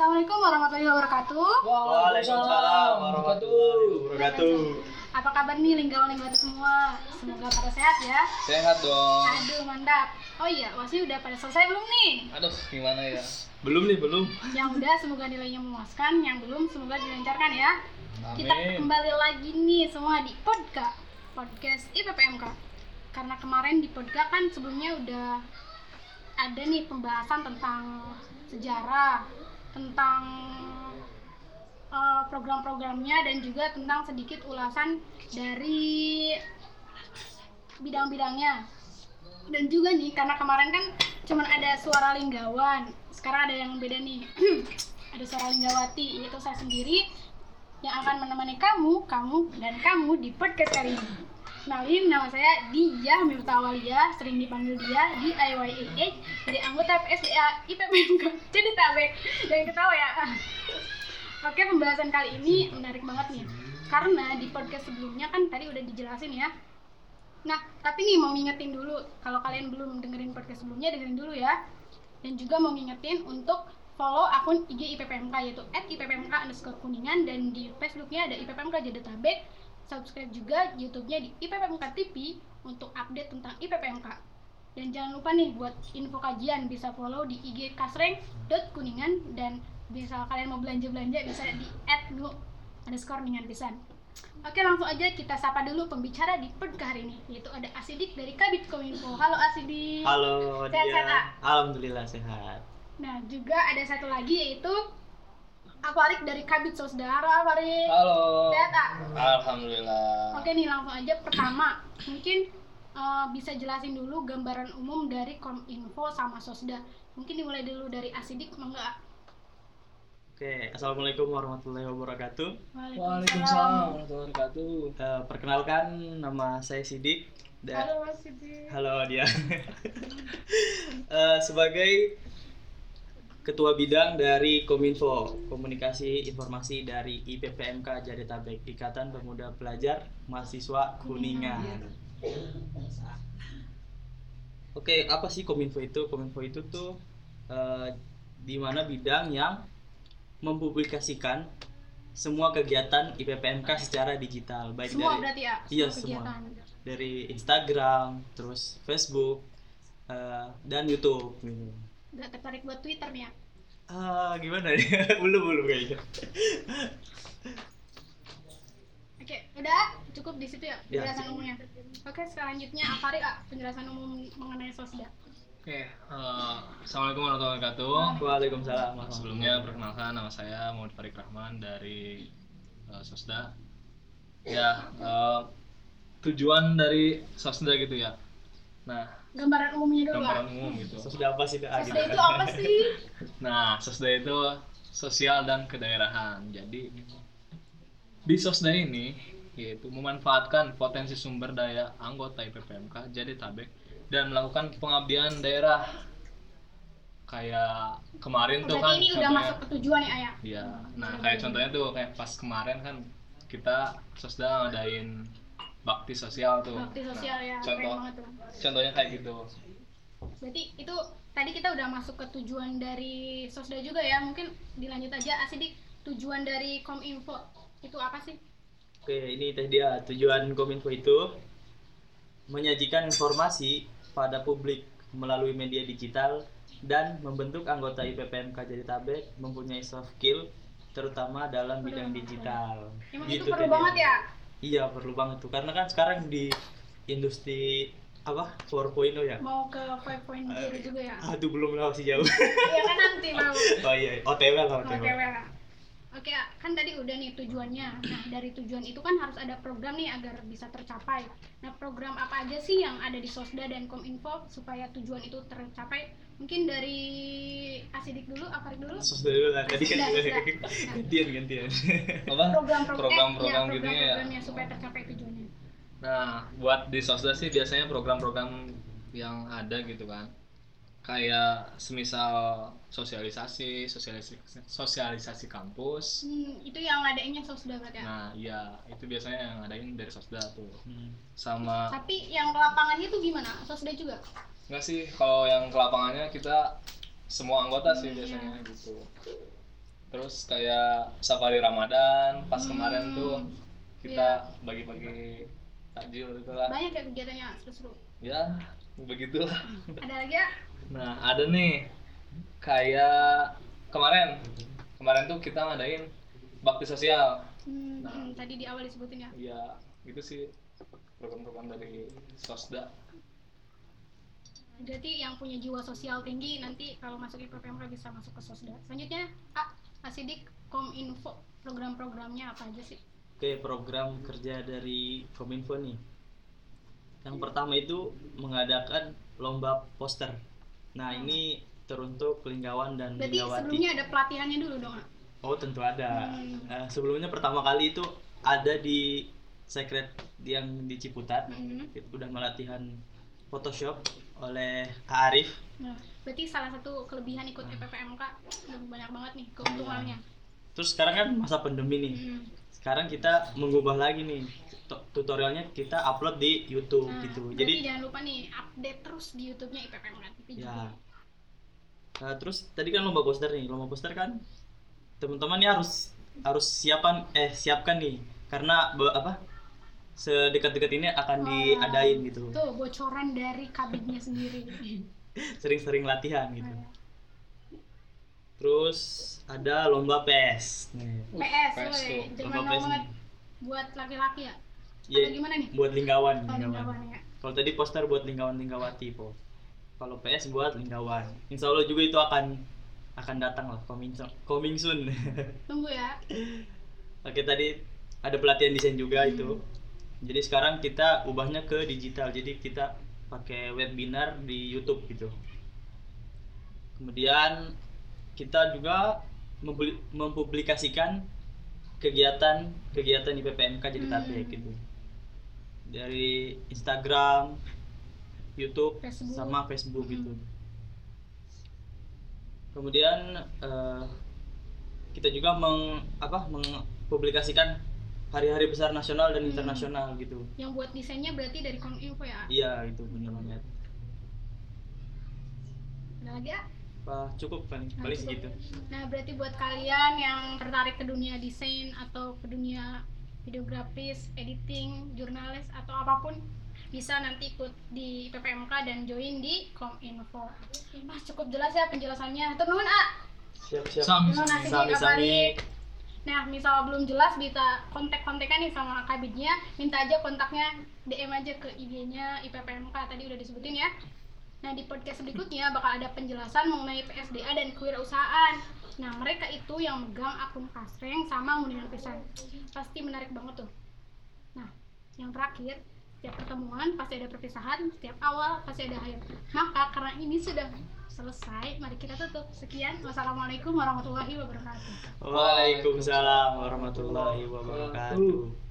Assalamualaikum warahmatullahi wabarakatuh. Waalaikumsalam warahmatullahi wabarakatuh. Apa kabar nih lingkawan-lingkawan semua? Semoga pada sehat ya. Sehat dong. Aduh, mantap. Oh iya, wasi udah pada selesai belum nih? Aduh, gimana ya? Belum nih, belum. Yang udah semoga nilainya memuaskan, yang belum semoga dilancarkan ya. Kita Amin. kembali lagi nih semua di podcast podcast IPPMK. Karena kemarin di podcast kan sebelumnya udah ada nih pembahasan tentang sejarah, tentang eh, program-programnya dan juga tentang sedikit ulasan dari bidang-bidangnya. Dan juga nih karena kemarin kan cuman ada suara linggawan, sekarang ada yang beda nih. ada suara linggawati yaitu saya sendiri yang akan menemani kamu, kamu, dan kamu di podcast kali ini. Kenalin, nama saya Dia Mirta Walia, sering dipanggil Dia di IYAH dari anggota PSDA IPPMK. Jadi tabek, jangan ketawa ya. Oke, pembahasan kali ini menarik banget nih. Karena di podcast sebelumnya kan tadi udah dijelasin ya. Nah, tapi nih mau ngingetin dulu, kalau kalian belum dengerin podcast sebelumnya, dengerin dulu ya. Dan juga mau ngingetin untuk follow akun IG IPPMK yaitu @ippmk underscore kuningan dan di Facebooknya ada IPPMK Jadetabek subscribe juga YouTube-nya di IPPMK TV untuk update tentang IPPMK dan jangan lupa nih buat info kajian bisa follow di IG kasreng.kuningan dan bisa kalian mau belanja-belanja bisa di @nu underscore kuningan pisan Oke langsung aja kita sapa dulu pembicara di podcast hari ini yaitu ada Asidik dari Kabit Kominfo. Halo Asidik. Halo Sehat, sehat, dia. Ah? Alhamdulillah sehat. Nah, juga ada satu lagi yaitu Afarik dari Kabit Sosdara, Afarik. Halo. Sehat, ah? Alhamdulillah. Oke nih, langsung aja pertama. Mungkin eh, bisa jelasin dulu gambaran umum dari Kominfo sama Sosda. Mungkin dimulai dulu dari Asidik, mangga. Oke, assalamualaikum warahmatullahi wabarakatuh. Waalaikumsalam warahmatullahi wabarakatuh. Eh, perkenalkan nama saya Sidik. Da- Halo Asidik. Halo dia. Eh, sebagai Ketua Bidang dari Kominfo Komunikasi Informasi dari IPPMK Jadetabek Ikatan Pemuda Pelajar Mahasiswa Kuningan. Oke, apa sih Kominfo itu? Kominfo itu tuh eh, di mana bidang yang mempublikasikan semua kegiatan IPPMK secara digital, baik Semua dari berarti ya? Iya, kegiatan. dari Instagram, terus Facebook, eh, dan YouTube. Gitu. Udah tertarik buat Twitter nih ya? Ah, gimana ya? belum belum kayaknya. Oke, udah cukup di situ ya Ya, penjelasan cukup. umumnya. Oke, selanjutnya Afarik ah, penjelasan umum mengenai Sosda. Oke, eh, Assalamualaikum warahmatullahi wabarakatuh. Waalaikumsalam. Sebelumnya perkenalkan nama saya Muhammad Farid Rahman dari eh, Sosda. Ya, eh, tujuan dari Sosda gitu ya. Nah, Gambaran umumnya dulu gambaran ah. umum gitu. sudah apa sih? Ah, gitu. Sosda itu apa sih? Nah, Sosda itu sosial dan kedaerahan. Jadi di Sosda ini yaitu memanfaatkan potensi sumber daya anggota IPPMK jadi tabek dan melakukan pengabdian daerah. Kayak kemarin tuh Berarti kan ini udah masuk ke tujuan ya, Ayah? Iya. Nah, kayak contohnya tuh kayak pas kemarin kan kita Sosda ngadain bakti sosial tuh. Bakti sosial Nah, ya, Contoh tuh. contohnya kayak gitu. Berarti itu tadi kita udah masuk ke tujuan dari Sosda juga ya. Mungkin dilanjut aja Asidik tujuan dari Kominfo itu apa sih? Oke, ini teh dia tujuan Kominfo itu menyajikan informasi pada publik melalui media digital dan membentuk anggota IPPMK Jadetabek mempunyai soft skill terutama dalam bidang digital. Emang Gitu itu perlu banget ya? Iya perlu banget tuh karena kan sekarang di industri apa 4.0 ya. Mau ke 5.0 juga ya? Aduh belum tahu sih jauh. Iya kan nanti mau. oh iya OTW lah Oke, OTW. lah. Oke, kan tadi udah nih tujuannya. Nah, dari tujuan itu kan harus ada program nih agar bisa tercapai. Nah, program apa aja sih yang ada di Sosda dan Kominfo supaya tujuan itu tercapai? Mungkin dari Asidik dulu, Afarik dulu. Sos dulu lah tadi kan gantian gantian. Apa? Program-program Program-program eh, gitu ya. program-programnya supaya tercapai tujuannya. Nah, buat di Sosda sih biasanya program-program yang ada gitu kan. Kayak semisal sosialisasi, sosialisasi sosialisasi kampus. Hmm, itu yang ngadainnya Sosda berarti ya? Nah, iya, itu biasanya yang ngadain dari Sosda tuh. Hmm. Sama Tapi yang ke lapangannya itu gimana? Sosda juga? enggak sih kalau yang ke lapangannya kita semua anggota sih Hmm, biasanya iya. gitu. terus kayak safari Ramadan pas Hmm. kemarin tuh kita bagi-bagi takjil gitu lah banyak ya kegiatannya seru-seru ya begitulah ada lagi ya nah ada nih kayak kemarin kemarin tuh kita ngadain bakti sosial Hmm, Nah. hmm, tadi di awal disebutin ya ya gitu sih program-program dari sosda Berarti yang punya jiwa sosial tinggi nanti kalau masuk IPPMK bisa masuk ke Sosda. Selanjutnya, A, Asidik Kominfo program-programnya apa aja sih? Oke, program kerja dari Kominfo nih. Yang pertama itu mengadakan lomba poster. Nah, ini teruntuk Linggawan dan Berarti Linggawati. sebelumnya ada pelatihannya dulu dong? Oh, tentu ada. Hmm. Eh, sebelumnya pertama kali itu ada di Secret yang di Ciputat. Mhm. Itu udah melatihan Photoshop oleh Kak Arif. Nah, berarti salah satu kelebihan ikut IPPMK lebih banyak banget nih keuntungannya. Terus sekarang kan masa pandemi nih. Hmm. Sekarang kita mengubah lagi nih tu- tutorialnya kita upload di YouTube Nah, gitu. Jadi jangan lupa nih update terus di YouTube-nya IPPMK TV ya. Nah, terus tadi kan lomba poster nih. Lomba poster kan teman-teman ya harus harus siapan eh siapkan nih karena apa sedekat-dekat ini akan diadain gitu. Tuh bocoran dari kabinnya sendiri. Sering-sering latihan gitu. Nah, Terus ada lomba PS. Nih. PS, PS PS banget buat laki-laki ya. Iya, Atau gimana nih? buat linggawan, Oh, linggawan. linggawan ya. Kalau tadi poster buat linggawan linggawati po. Kalau PS buat linggawan. Insya Allah juga itu akan akan datang lah coming soon. Coming soon. Tunggu ya. Oke tadi ada pelatihan desain juga itu. Jadi sekarang kita ubahnya ke digital. Jadi kita pakai webinar di YouTube gitu. Kemudian kita juga mempublikasikan kegiatan kegiatan di PPMK jadi Hmm. gitu. Dari Instagram, YouTube, Facebook. sama Facebook Hmm. gitu. Kemudian eh, kita juga meng apa mempublikasikan hari-hari besar nasional dan Hmm. internasional gitu. Yang buat desainnya berarti dari Kominfo ya. Iya itu benar banget. Ada lagi ya? Apa cukup paling Nah, paling segitu. Nah, berarti buat kalian yang tertarik ke dunia desain atau ke dunia videografis, editing, jurnalis atau apa pun bisa nanti ikut di PPMK dan join di Kominfo. Mas cukup jelas ya penjelasannya. Turun A. Siap-siap. Sami, Terima kasih Sami Kak sami. Farid. Nah, misal belum jelas bisa kontak-kontakan nih sama kabidnya, minta aja kontaknya, DM aja ke IG-nya IPPMK tadi udah disebutin ya. Nah, di podcast berikutnya bakal ada penjelasan mengenai PSDA dan kewirausahaan. Nah, mereka itu yang megang akun kasreng sama ngundian pisan. Pasti menarik banget tuh. Nah, yang terakhir, setiap pertemuan pasti ada perpisahan, setiap awal pasti ada akhir. Maka karena ini sudah selesai, mari kita tutup. Sekian, wassalamualaikum warahmatullahi wabarakatuh. Waalaikumsalam warahmatullahi wabarakatuh.